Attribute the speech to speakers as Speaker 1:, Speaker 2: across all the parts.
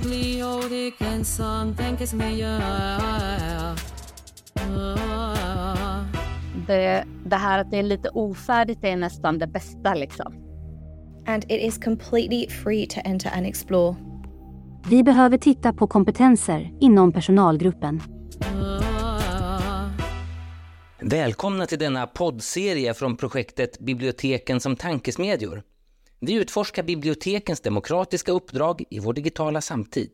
Speaker 1: det bli och det kan som tänkas mig göra
Speaker 2: det, det här att det är lite ofärdigt är nästan det bästa liksom.
Speaker 3: And it is completely free to enter and explore.
Speaker 4: Vi behöver titta på kompetenser inom personalgruppen.
Speaker 5: Välkomna till denna poddserie från projektet Biblioteken som tankesmedjor. Vi utforskar bibliotekens demokratiska uppdrag i vår digitala samtid.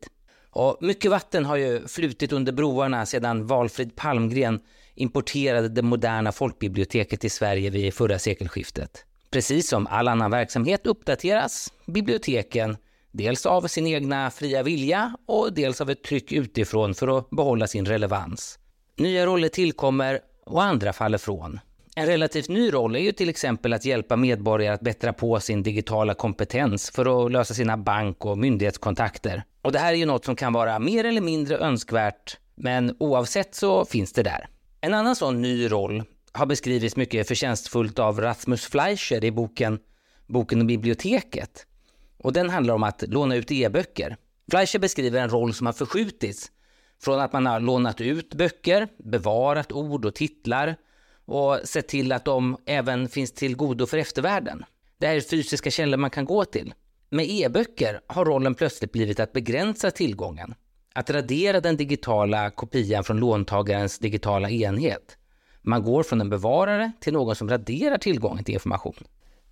Speaker 5: Och mycket vatten har ju flutit under broarna sedan Valfrid Palmgren importerade det moderna folkbiblioteket till Sverige vid förra sekelskiftet. Precis som all annan verksamhet uppdateras biblioteken dels av sin egna fria vilja och dels av ett tryck utifrån för att behålla sin relevans. Nya roller tillkommer och andra faller från. En relativt ny roll är ju till exempel att hjälpa medborgare att bättra på sin digitala kompetens för att lösa sina bank och myndighetskontakter. Och det här är ju något som kan vara mer eller mindre önskvärt, men oavsett så finns det där. En annan sån ny roll har beskrivits mycket förtjänstfullt av Rasmus Fleischer i boken Boken och biblioteket. Och den handlar om att låna ut e-böcker. Fleischer beskriver en roll som har förskjutits från att man har lånat ut böcker, bevarat ord och titlar och sett till att de även finns till godo för eftervärlden. Det här är fysiska källor man kan gå till. Med e-böcker har rollen plötsligt blivit att begränsa tillgången att radera den digitala kopian från låntagarens digitala enhet. Man går från en bevarare till någon som raderar tillgången till information.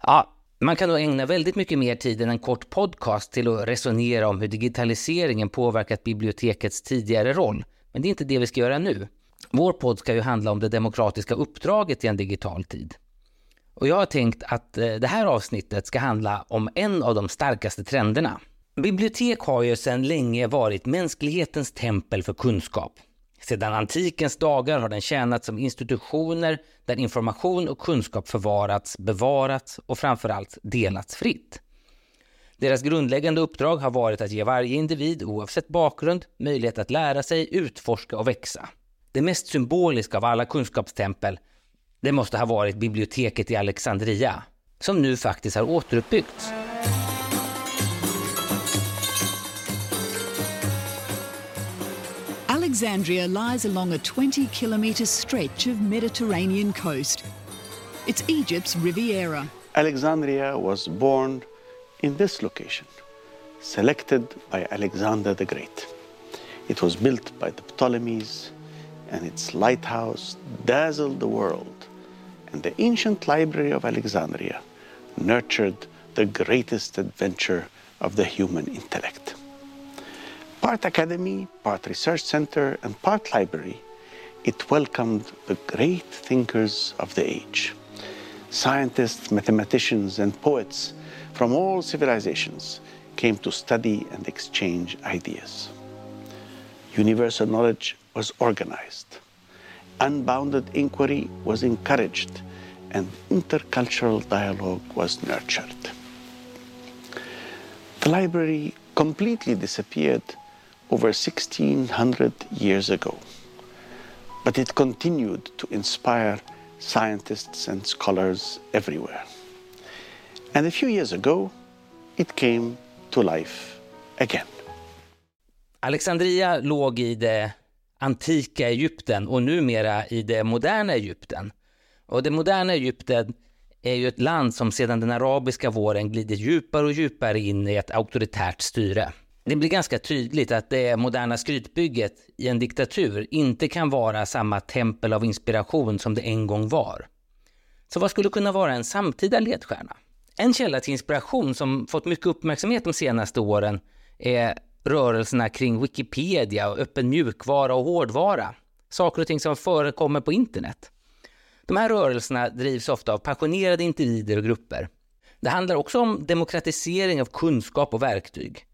Speaker 5: Ja, man kan då ägna väldigt mycket mer tid än en kort podcast till att resonera om hur digitaliseringen påverkat bibliotekets tidigare roll. Men det är inte det vi ska göra nu. Vår podd ska ju handla om det demokratiska uppdraget i en digital tid. Och jag har tänkt att eh, det här avsnittet ska handla om en av de starkaste trenderna, Bibliotek har ju sedan länge varit mänsklighetens tempel för kunskap. Sedan antikens dagar har den tjänat som institutioner där information och kunskap förvarats, bevarats och framförallt delats fritt. Deras grundläggande uppdrag har varit att ge varje individ, oavsett bakgrund, möjlighet att lära sig, utforska och växa. Det mest symboliska av alla kunskapstempel, det måste ha varit biblioteket i Alexandria, som nu faktiskt har återuppbyggts.
Speaker 6: Alexandria lies along a 20 kilometre stretch of Mediterranean coast. It's Egypt's Riviera.
Speaker 7: Alexandria was born in this location, selected by Alexander the Great. It was built by the Ptolemies, and its lighthouse dazzled the world. And the ancient library of Alexandria nurtured the greatest adventure of the human intellect. part academy, part research center, and part library, it welcomed the great thinkers of the age. Scientists, mathematicians, and poets from all civilizations came to study and exchange ideas. Universal knowledge was organized. Unbounded inquiry was encouraged, and intercultural dialogue was nurtured. The library completely disappeared over 1600 years ago. But it continued to inspire scientists and scholars everywhere. And a few years ago, it came to life again.
Speaker 5: Alexandria låg i det antika Egypten och numera i det moderna Egypten. Och det moderna Egypten är ju ett land som sedan den arabiska våren glider djupare och djupare in i ett auktoritärt styre. Det blir ganska tydligt att det moderna skrytbygget i en diktatur inte kan vara samma tempel av inspiration som det en gång var. Så vad skulle kunna vara en samtida ledstjärna? En källa till inspiration som fått mycket uppmärksamhet de senaste åren är rörelserna kring Wikipedia och öppen mjukvara och hårdvara. Saker och ting som förekommer på internet. De här rörelserna drivs ofta av passionerade individer och grupper. Det handlar också om demokratisering av kunskap och verktyg.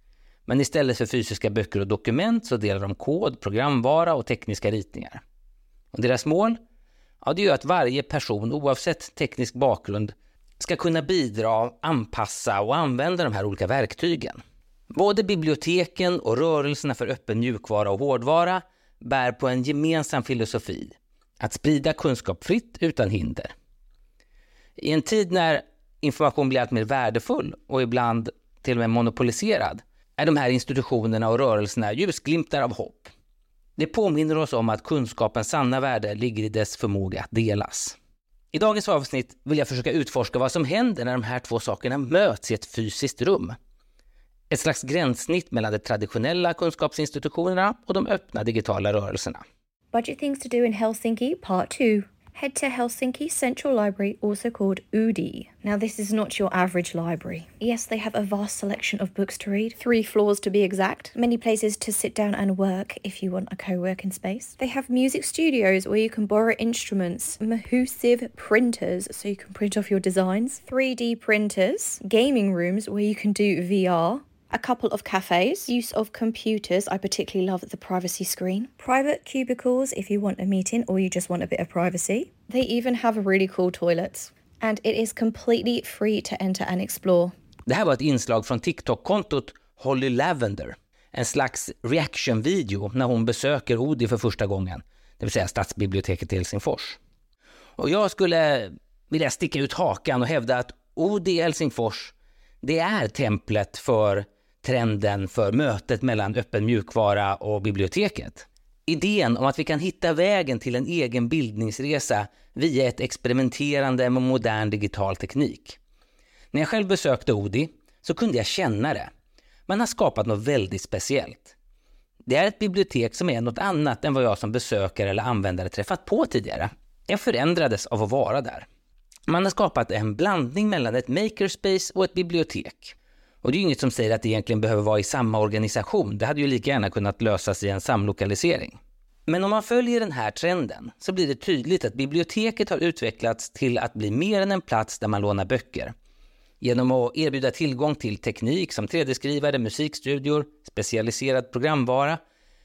Speaker 5: Men istället för fysiska böcker och dokument så delar de kod, programvara och tekniska ritningar. Och deras mål? Ja, det är att varje person, oavsett teknisk bakgrund, ska kunna bidra, anpassa och använda de här olika verktygen. Både biblioteken och rörelserna för öppen mjukvara och hårdvara bär på en gemensam filosofi, att sprida kunskap fritt utan hinder. I en tid när information blir allt mer värdefull och ibland till och med monopoliserad är de här institutionerna och rörelserna ljusglimtar av hopp. Det påminner oss om att kunskapens sanna värde ligger i dess förmåga att delas. I dagens avsnitt vill jag försöka utforska vad som händer när de här två sakerna möts i ett fysiskt rum. Ett slags gränssnitt mellan de traditionella kunskapsinstitutionerna och de öppna digitala rörelserna.
Speaker 3: Budget things to do in Helsinki, part two. Head to Helsinki Central Library, also called UDI. Now, this is not your average library. Yes, they have a vast selection of books to read, three floors to be exact, many places to sit down and work if you want a co working space. They have music studios where you can borrow instruments, Mahusive printers so you can print off your designs, 3D printers, gaming rooms where you can do VR, a couple of cafes, use of computers. I particularly love the privacy screen. Private cubicles if you want a meeting or you just want a bit of privacy. They even have really cool toilets. And it is completely free to enter and explore.
Speaker 5: Det här var ett inslag från TikTok-kontot Holly Lavender. En slags reaction-video när hon besöker Odi för första gången, det vill säga stadsbiblioteket i Helsingfors. Och jag skulle vilja sticka ut hakan och hävda att Odi i Helsingfors, det är templet för trenden för mötet mellan öppen mjukvara och biblioteket. Idén om att vi kan hitta vägen till en egen bildningsresa via ett experimenterande med modern digital teknik. När jag själv besökte Odi så kunde jag känna det. Man har skapat något väldigt speciellt. Det är ett bibliotek som är något annat än vad jag som besökare eller användare träffat på tidigare. Jag förändrades av att vara där. Man har skapat en blandning mellan ett makerspace och ett bibliotek. Och det är inget som säger att det egentligen behöver vara i samma organisation. Det hade ju lika gärna kunnat lösas i en samlokalisering. Men om man följer den här trenden så blir det tydligt att biblioteket har utvecklats till att bli mer än en plats där man lånar böcker. Genom att erbjuda tillgång till teknik som 3D-skrivare, musikstudior, specialiserad programvara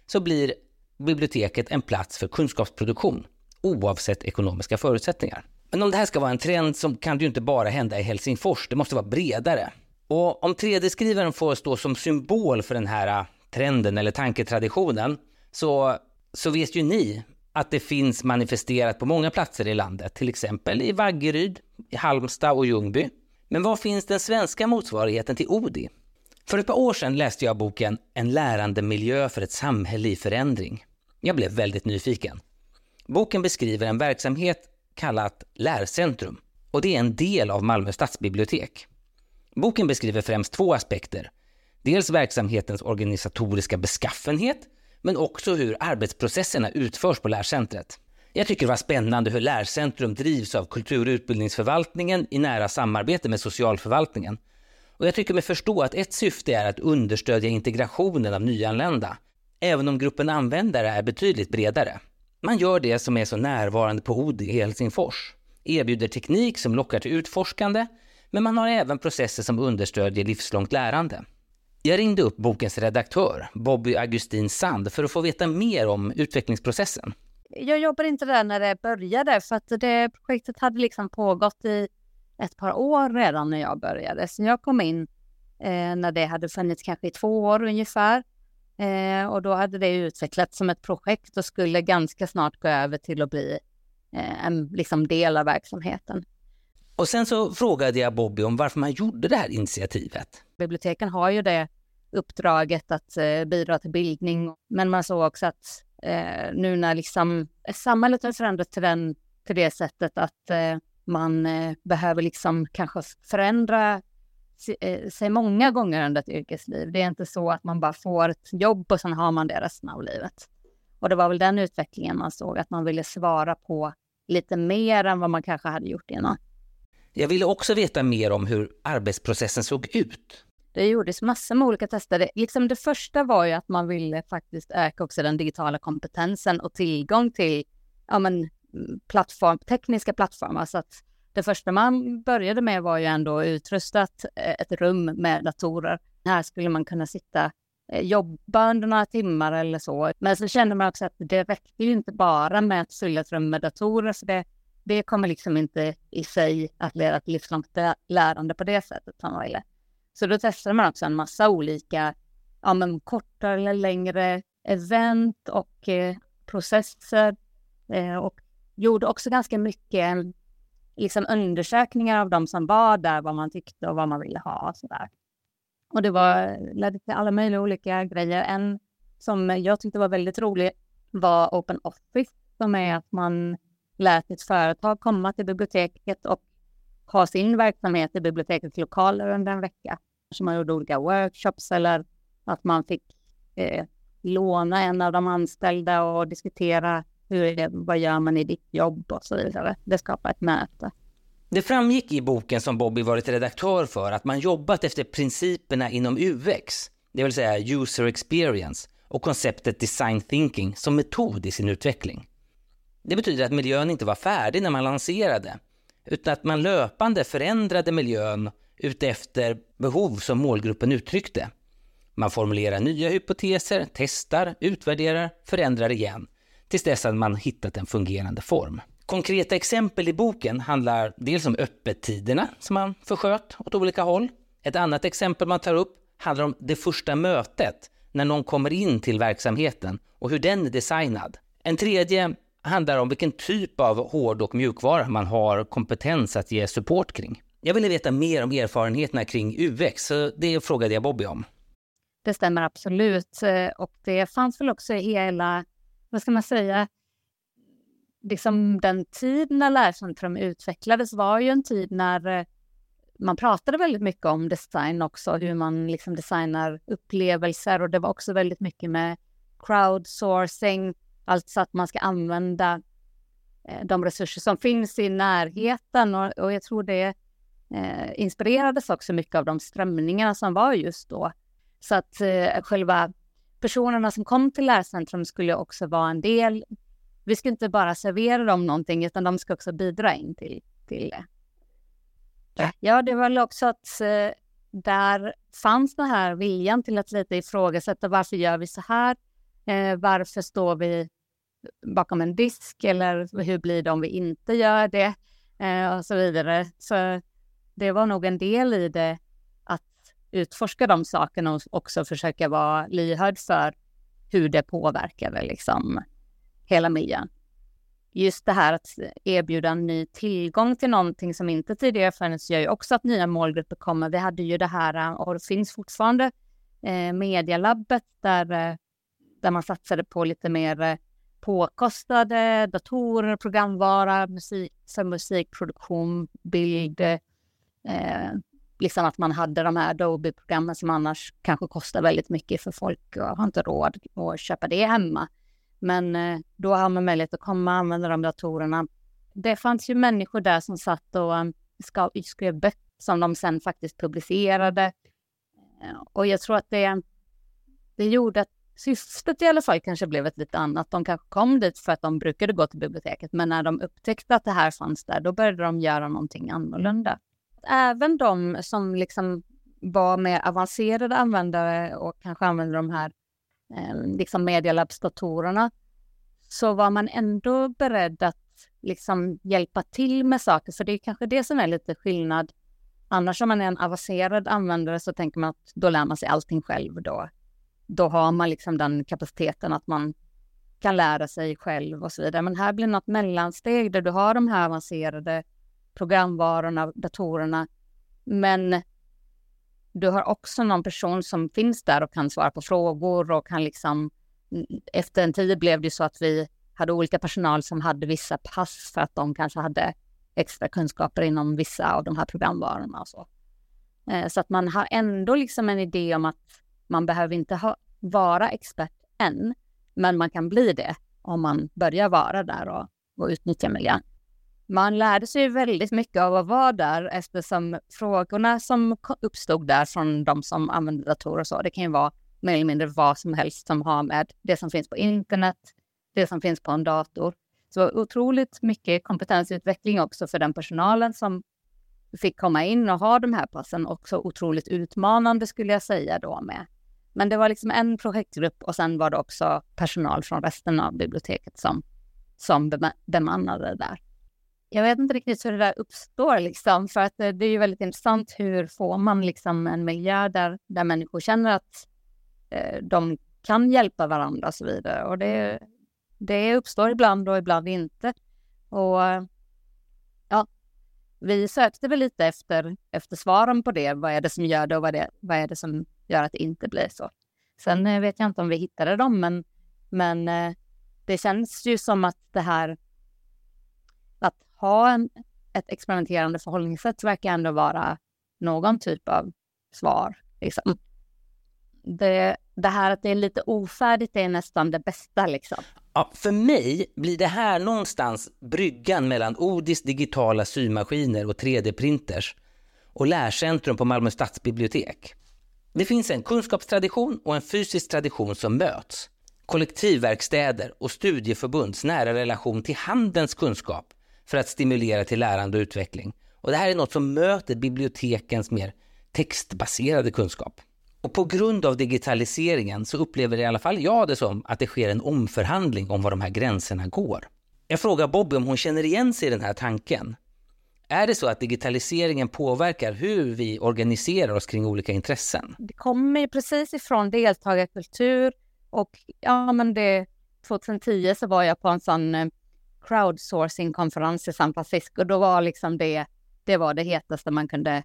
Speaker 5: så blir biblioteket en plats för kunskapsproduktion oavsett ekonomiska förutsättningar. Men om det här ska vara en trend så kan det ju inte bara hända i Helsingfors, det måste vara bredare. Och om 3D-skrivaren får stå som symbol för den här äh, trenden eller tanketraditionen så, så vet ju ni att det finns manifesterat på många platser i landet, till exempel i Vaggeryd, i Halmstad och Ljungby. Men var finns den svenska motsvarigheten till ODI? För ett par år sedan läste jag boken En lärande miljö för ett samhälle i förändring. Jag blev väldigt nyfiken. Boken beskriver en verksamhet kallat Lärcentrum och det är en del av Malmö stadsbibliotek. Boken beskriver främst två aspekter. Dels verksamhetens organisatoriska beskaffenhet, men också hur arbetsprocesserna utförs på lärcentret. Jag tycker det var spännande hur Lärcentrum drivs av kultur och utbildningsförvaltningen i nära samarbete med socialförvaltningen. Och jag tycker mig förstå att ett syfte är att understödja integrationen av nyanlända, även om gruppen användare är betydligt bredare. Man gör det som är så närvarande på OD i Helsingfors, erbjuder teknik som lockar till utforskande, men man har även processer som understödjer livslångt lärande. Jag ringde upp bokens redaktör, Bobby Augustin Sand, för att få veta mer om utvecklingsprocessen.
Speaker 2: Jag jobbade inte där när det började för att det projektet hade liksom pågått i ett par år redan när jag började. Så jag kom in eh, när det hade funnits kanske i två år ungefär. Eh, och då hade det utvecklats som ett projekt och skulle ganska snart gå över till att bli eh, en liksom del av verksamheten.
Speaker 5: Och sen så frågade jag Bobby om varför man gjorde det här initiativet.
Speaker 2: Biblioteken har ju det uppdraget att eh, bidra till bildning, men man såg också att eh, nu när liksom samhället har förändrats till, den, till det sättet att eh, man eh, behöver liksom kanske förändra eh, sig många gånger under ett yrkesliv. Det är inte så att man bara får ett jobb och sen har man det resten av livet. Och det var väl den utvecklingen man såg, att man ville svara på lite mer än vad man kanske hade gjort innan.
Speaker 5: Jag ville också veta mer om hur arbetsprocessen såg ut.
Speaker 2: Det gjordes massor med olika tester. Det, liksom det första var ju att man ville faktiskt öka också den digitala kompetensen och tillgång till ja, men, plattform, tekniska plattformar. Så att det första man började med var ju ändå utrustat ett rum med datorer. Här skulle man kunna sitta eh, jobba under några timmar eller så. Men så kände man också att det räckte ju inte bara med att fylla ett rum med datorer, så det det kommer liksom inte i sig att leda till livslångt lärande på det sättet som ville. Så då testade man också en massa olika, ja men kortare eller längre event och eh, processer eh, och gjorde också ganska mycket liksom undersökningar av de som var där, vad man tyckte och vad man ville ha och sådär. Och det var, ledde till alla möjliga olika grejer. En som jag tyckte var väldigt rolig var Open Office, som är att man lät ett företag komma till biblioteket och ha sin verksamhet i bibliotekets lokaler under en vecka. Så man gjorde olika workshops eller att man fick eh, låna en av de anställda och diskutera hur det, vad gör man i ditt jobb och så vidare. Det skapar ett möte.
Speaker 5: Det framgick i boken som Bobby varit redaktör för att man jobbat efter principerna inom UX, det vill säga user experience, och konceptet design thinking som metod i sin utveckling. Det betyder att miljön inte var färdig när man lanserade, utan att man löpande förändrade miljön utefter behov som målgruppen uttryckte. Man formulerar nya hypoteser, testar, utvärderar, förändrar igen, tills dess att man hittat en fungerande form. Konkreta exempel i boken handlar dels om öppettiderna som man försköt åt olika håll. Ett annat exempel man tar upp handlar om det första mötet när någon kommer in till verksamheten och hur den är designad. En tredje handlar om vilken typ av hård och mjukvara man har kompetens att ge support kring. Jag ville veta mer om erfarenheterna kring UX, så det frågade jag Bobby om.
Speaker 2: Det stämmer absolut. Eh, och det fanns väl också i hela, vad ska man säga, liksom den tid när Lärcentrum utvecklades var ju en tid när eh, man pratade väldigt mycket om design också, hur man liksom designar upplevelser och det var också väldigt mycket med crowdsourcing, alltså att man ska använda eh, de resurser som finns i närheten och, och jag tror det eh, inspirerades också mycket av de strömningarna som var just då. Så att eh, själva personerna som kom till Lärcentrum skulle också vara en del vi ska inte bara servera dem någonting, utan de ska också bidra in till, till det. Ja, det var väl också att eh, där fanns den här viljan till att lite ifrågasätta varför gör vi så här? Eh, varför står vi bakom en disk eller hur blir det om vi inte gör det? Eh, och så vidare. Så det var nog en del i det att utforska de sakerna och också försöka vara lyhörd för hur det påverkade liksom hela miljön. Just det här att erbjuda ny tillgång till någonting som inte tidigare funnits gör ju också att nya målgrupper kommer. Vi hade ju det här, och det finns fortfarande, eh, medialabbet där, eh, där man satsade på lite mer eh, påkostade datorer, programvara, musik, för musikproduktion, bild, eh, liksom att man hade de här Adobe-programmen som annars kanske kostar väldigt mycket för folk och har inte råd att köpa det hemma. Men eh, då har man möjlighet att komma och använda de datorerna. Det fanns ju människor där som satt och um, skrev böcker som de sen faktiskt publicerade. Eh, och jag tror att det, det gjorde att syftet i alla fall kanske blev ett lite annat. De kanske kom dit för att de brukade gå till biblioteket, men när de upptäckte att det här fanns där, då började de göra någonting annorlunda. Även de som liksom var mer avancerade användare och kanske använde de här eh, liksom medialabsdatorerna så var man ändå beredd att liksom hjälpa till med saker. För det är kanske det som är lite skillnad. Annars om man är en avancerad användare så tänker man att då lär man sig allting själv. Då, då har man liksom den kapaciteten att man kan lära sig själv och så vidare. Men här blir något mellansteg där du har de här avancerade programvarorna, datorerna, men du har också någon person som finns där och kan svara på frågor och kan liksom... Mm, efter en tid blev det så att vi hade olika personal som hade vissa pass för att de kanske hade extra kunskaper inom vissa av de här programvarorna och så. Eh, så att man har ändå liksom en idé om att man behöver inte ha, vara expert än, men man kan bli det om man börjar vara där och, och utnyttja miljön man lärde sig väldigt mycket av att vara där eftersom frågorna som uppstod där från de som använder datorer och så, det kan ju vara mer eller mindre vad som helst som har med det som finns på internet, det som finns på en dator. Så otroligt mycket kompetensutveckling också för den personalen som fick komma in och ha de här passen. Också otroligt utmanande skulle jag säga då med. Men det var liksom en projektgrupp och sen var det också personal från resten av biblioteket som, som bemannade där jag vet inte riktigt hur det där uppstår, liksom, för att eh, det, är ju väldigt intressant hur får man liksom en miljö där, där människor känner att eh, de kan hjälpa varandra och så vidare. Och det, det uppstår ibland och ibland inte. Och ja, vi sökte väl lite efter, efter svaren på det. Vad är det som gör det och vad, det, vad är det som gör att det inte blir så? Sen eh, vet jag inte om vi hittade dem, men, men eh, det känns ju som att det här att ha en, ett experimenterande förhållningssätt verkar ändå vara någon typ av svar. Liksom. Det, det här att det är lite ofärdigt är nästan det bästa. Liksom.
Speaker 5: Ja, för mig blir det här någonstans bryggan mellan Odis digitala symaskiner och 3D-printers och Lärcentrum på Malmö stadsbibliotek. Det finns en kunskapstradition och en fysisk tradition som möts. Kollektivverkstäder och studieförbunds nära relation till handens kunskap för att stimulera till lärande och utveckling. Och det här är något som möter bibliotekens mer textbaserade kunskap. Och på grund av digitaliseringen så upplever i alla fall jag det som att det sker en omförhandling om var de här gränserna går. Jag frågar Bobby om hon känner igen sig i den här tanken. Är det så att digitaliseringen påverkar hur vi organiserar oss kring olika intressen?
Speaker 2: Det kommer ju precis ifrån deltagarkultur och ja, men det 2010 så var jag på en sån eh, crowdsourcing-konferens i San Francisco. Då var liksom det, det var det hetaste man kunde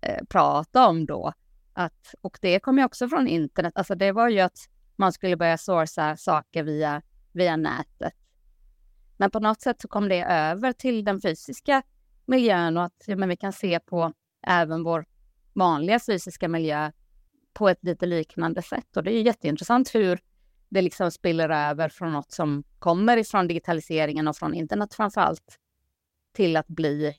Speaker 2: eh, prata om då. Att, och det kom ju också från internet. Alltså det var ju att man skulle börja sourca saker via, via nätet. Men på något sätt så kom det över till den fysiska miljön och att ja, men vi kan se på även vår vanliga fysiska miljö på ett lite liknande sätt. Och det är ju jätteintressant hur det liksom spiller över från något som kommer ifrån digitaliseringen och från internet framför allt till att bli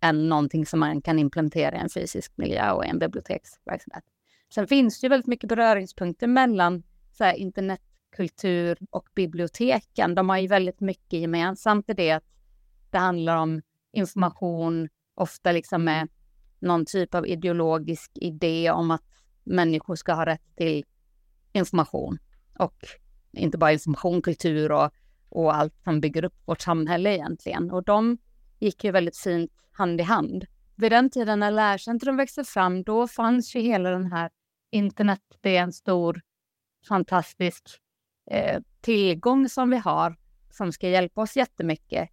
Speaker 2: än någonting som man kan implementera i en fysisk miljö och i en biblioteksverksamhet. Sen finns det ju väldigt mycket beröringspunkter mellan så här, internetkultur och biblioteken. De har ju väldigt mycket gemensamt i det att det handlar om information, ofta liksom med någon typ av ideologisk idé om att människor ska ha rätt till information. Och inte bara information, kultur och, och allt som bygger upp vårt samhälle egentligen. Och de gick ju väldigt fint hand i hand. Vid den tiden när Lärcentrum växte fram, då fanns ju hela den här internet, det är en stor fantastisk eh, tillgång som vi har som ska hjälpa oss jättemycket.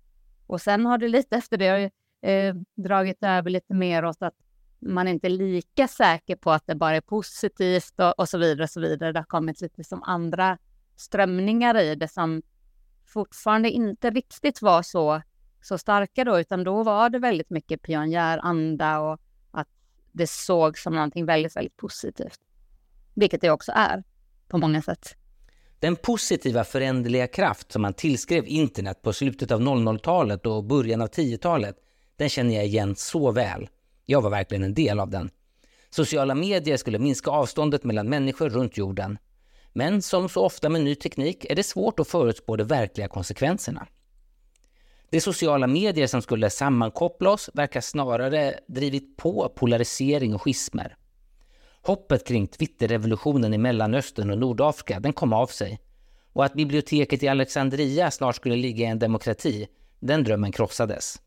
Speaker 2: Och sen har det lite efter det eh, dragit över lite mer åt att man inte är lika säker på att det bara är positivt och, och så vidare. Och så vidare. Det har kommit lite som andra strömningar i det som fortfarande inte riktigt var så, så starka då, utan då var det väldigt mycket pionjäranda och att det såg som någonting väldigt, väldigt positivt. Vilket det också är på många sätt.
Speaker 5: Den positiva föränderliga kraft som man tillskrev internet på slutet av 00-talet och början av 10-talet, den känner jag igen så väl. Jag var verkligen en del av den. Sociala medier skulle minska avståndet mellan människor runt jorden. Men som så ofta med ny teknik är det svårt att förutspå de verkliga konsekvenserna. De sociala medier som skulle sammankoppla oss verkar snarare drivit på polarisering och schismer. Hoppet kring Twitterrevolutionen i Mellanöstern och Nordafrika, den kom av sig. Och att biblioteket i Alexandria snart skulle ligga i en demokrati, den drömmen krossades.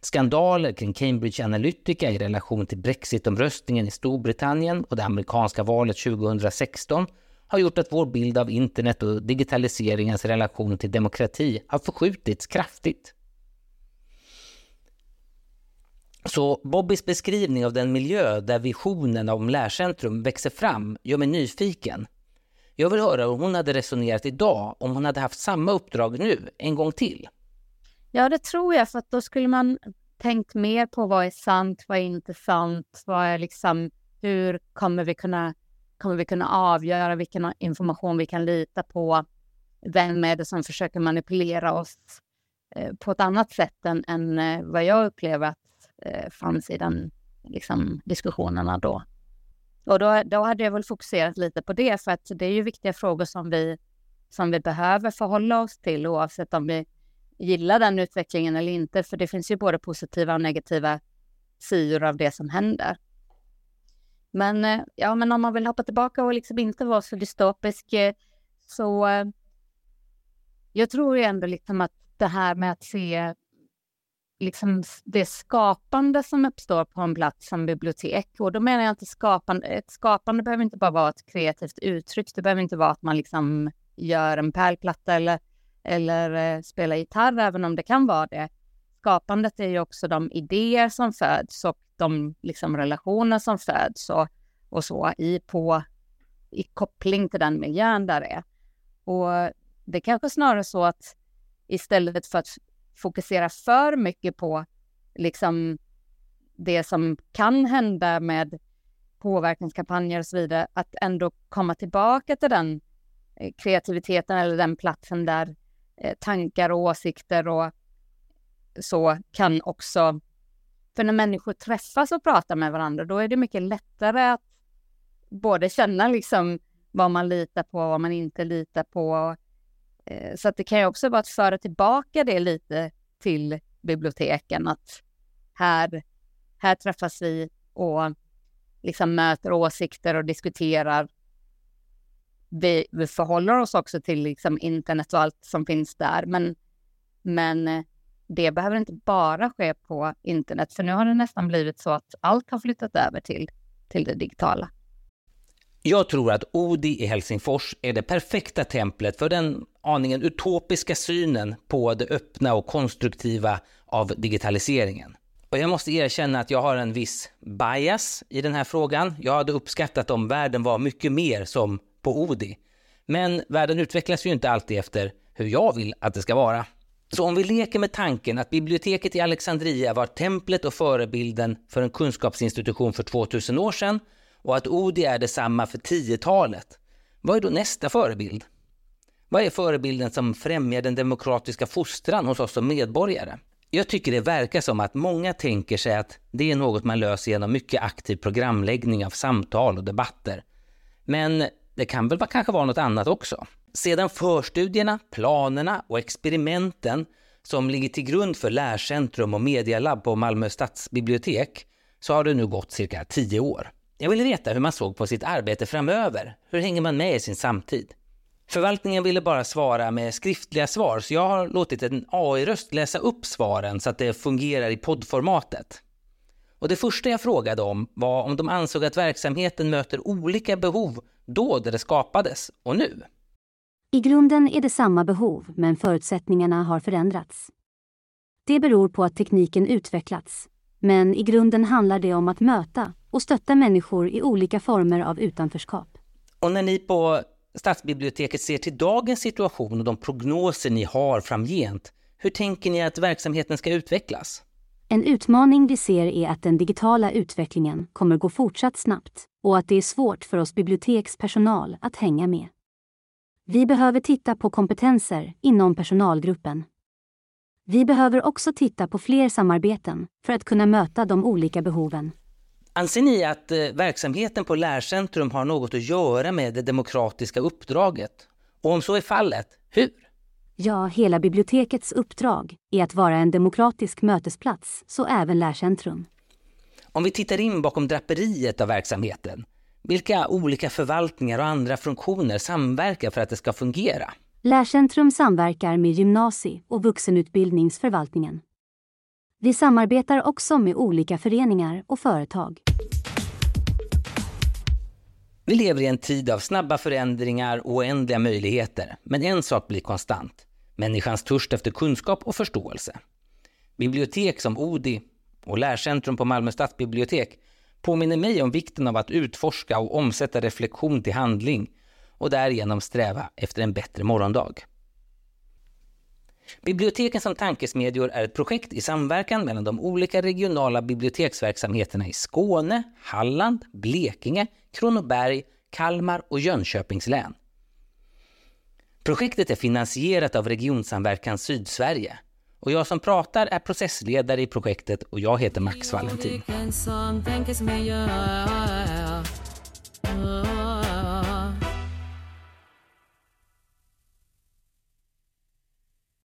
Speaker 5: Skandaler kring Cambridge Analytica i relation till Brexitomröstningen i Storbritannien och det amerikanska valet 2016 har gjort att vår bild av internet och digitaliseringens relation till demokrati har förskjutits kraftigt. Så Bobbys beskrivning av den miljö där visionen om lärcentrum växer fram gör mig nyfiken. Jag vill höra hur hon hade resonerat idag om hon hade haft samma uppdrag nu, en gång till.
Speaker 2: Ja, det tror jag, för att då skulle man tänkt mer på vad är sant, vad är inte sant, vad är liksom, hur kommer vi kunna, kommer vi kunna avgöra vilken information vi kan lita på? Vem är det som försöker manipulera oss eh, på ett annat sätt än, än eh, vad jag upplever att eh, fanns i den liksom, diskussionerna då. Och då, då hade jag väl fokuserat lite på det, för att det är ju viktiga frågor som vi, som vi behöver förhålla oss till oavsett om vi gillar den utvecklingen eller inte, för det finns ju både positiva och negativa sidor av det som händer. Men, eh, ja, men om man vill hoppa tillbaka och liksom inte vara så dystopisk eh, så eh, jag tror ju ändå liksom att det här med att se liksom det skapande som uppstår på en plats som bibliotek. Och då menar jag inte skapande. Ett skapande behöver inte bara vara ett kreativt uttryck. Det behöver inte vara att man liksom gör en pärlplatta eller, eller spelar gitarr, även om det kan vara det. skapandet är ju också de idéer som föds och de liksom, relationer som föds och, och så i, på, i koppling till den miljön där det är. Och det är kanske snarare så att istället för att fokusera för mycket på liksom det som kan hända med påverkanskampanjer och så vidare, att ändå komma tillbaka till den eh, kreativiteten eller den platsen där eh, tankar och åsikter och så kan också... För när människor träffas och pratar med varandra, då är det mycket lättare att både känna liksom vad man litar på och vad man inte litar på. Eh, så att det kan ju också vara att föra tillbaka det lite till biblioteken, att här, här träffas vi och liksom möter åsikter och diskuterar. Vi, vi förhåller oss också till liksom internet och allt som finns där, men, men det behöver inte bara ske på internet, för nu har det nästan blivit så att allt har flyttat över till, till det digitala.
Speaker 5: Jag tror att Odi i Helsingfors är det perfekta templet för den aningen utopiska synen på det öppna och konstruktiva av digitaliseringen. Och jag måste erkänna att jag har en viss bias i den här frågan. Jag hade uppskattat om världen var mycket mer som på Odi. Men världen utvecklas ju inte alltid efter hur jag vill att det ska vara. Så om vi leker med tanken att biblioteket i Alexandria var templet och förebilden för en kunskapsinstitution för 2000 år sedan och att Odi är detsamma för 10-talet, vad är då nästa förebild? Vad är förebilden som främjar den demokratiska fostran hos oss som medborgare? Jag tycker det verkar som att många tänker sig att det är något man löser genom mycket aktiv programläggning av samtal och debatter. Men det kan väl kanske vara något annat också? Sedan förstudierna, planerna och experimenten som ligger till grund för Lärcentrum och Medialab på Malmö stadsbibliotek så har det nu gått cirka tio år. Jag ville veta hur man såg på sitt arbete framöver. Hur hänger man med i sin samtid? Förvaltningen ville bara svara med skriftliga svar, så jag har låtit en AI-röst läsa upp svaren så att det fungerar i poddformatet. Och det första jag frågade om var om de ansåg att verksamheten möter olika behov då det skapades och nu.
Speaker 4: I grunden är det samma behov, men förutsättningarna har förändrats. Det beror på att tekniken utvecklats, men i grunden handlar det om att möta och stötta människor i olika former av utanförskap.
Speaker 5: Och när ni på Stadsbiblioteket ser till dagens situation och de prognoser ni har framgent, hur tänker ni att verksamheten ska utvecklas?
Speaker 4: En utmaning vi ser är att den digitala utvecklingen kommer gå fortsatt snabbt och att det är svårt för oss bibliotekspersonal att hänga med. Vi behöver titta på kompetenser inom personalgruppen. Vi behöver också titta på fler samarbeten för att kunna möta de olika behoven.
Speaker 5: Anser ni att eh, verksamheten på Lärcentrum har något att göra med det demokratiska uppdraget? Och om så är fallet, hur?
Speaker 4: Ja, hela bibliotekets uppdrag är att vara en demokratisk mötesplats, så även Lärcentrum.
Speaker 5: Om vi tittar in bakom draperiet av verksamheten, vilka olika förvaltningar och andra funktioner samverkar för att det ska fungera?
Speaker 4: Lärcentrum samverkar med gymnasie och vuxenutbildningsförvaltningen. Vi samarbetar också med olika föreningar och företag.
Speaker 5: Vi lever i en tid av snabba förändringar och oändliga möjligheter, men en sak blir konstant. Människans törst efter kunskap och förståelse. Bibliotek som Odi och Lärcentrum på Malmö stadsbibliotek påminner mig om vikten av att utforska och omsätta reflektion till handling och därigenom sträva efter en bättre morgondag. Biblioteken som tankesmedjor är ett projekt i samverkan mellan de olika regionala biblioteksverksamheterna i Skåne, Halland, Blekinge, Kronoberg, Kalmar och Jönköpings län. Projektet är finansierat av Regionsamverkan Sydsverige och jag som pratar är processledare i projektet och jag heter Max Valentin.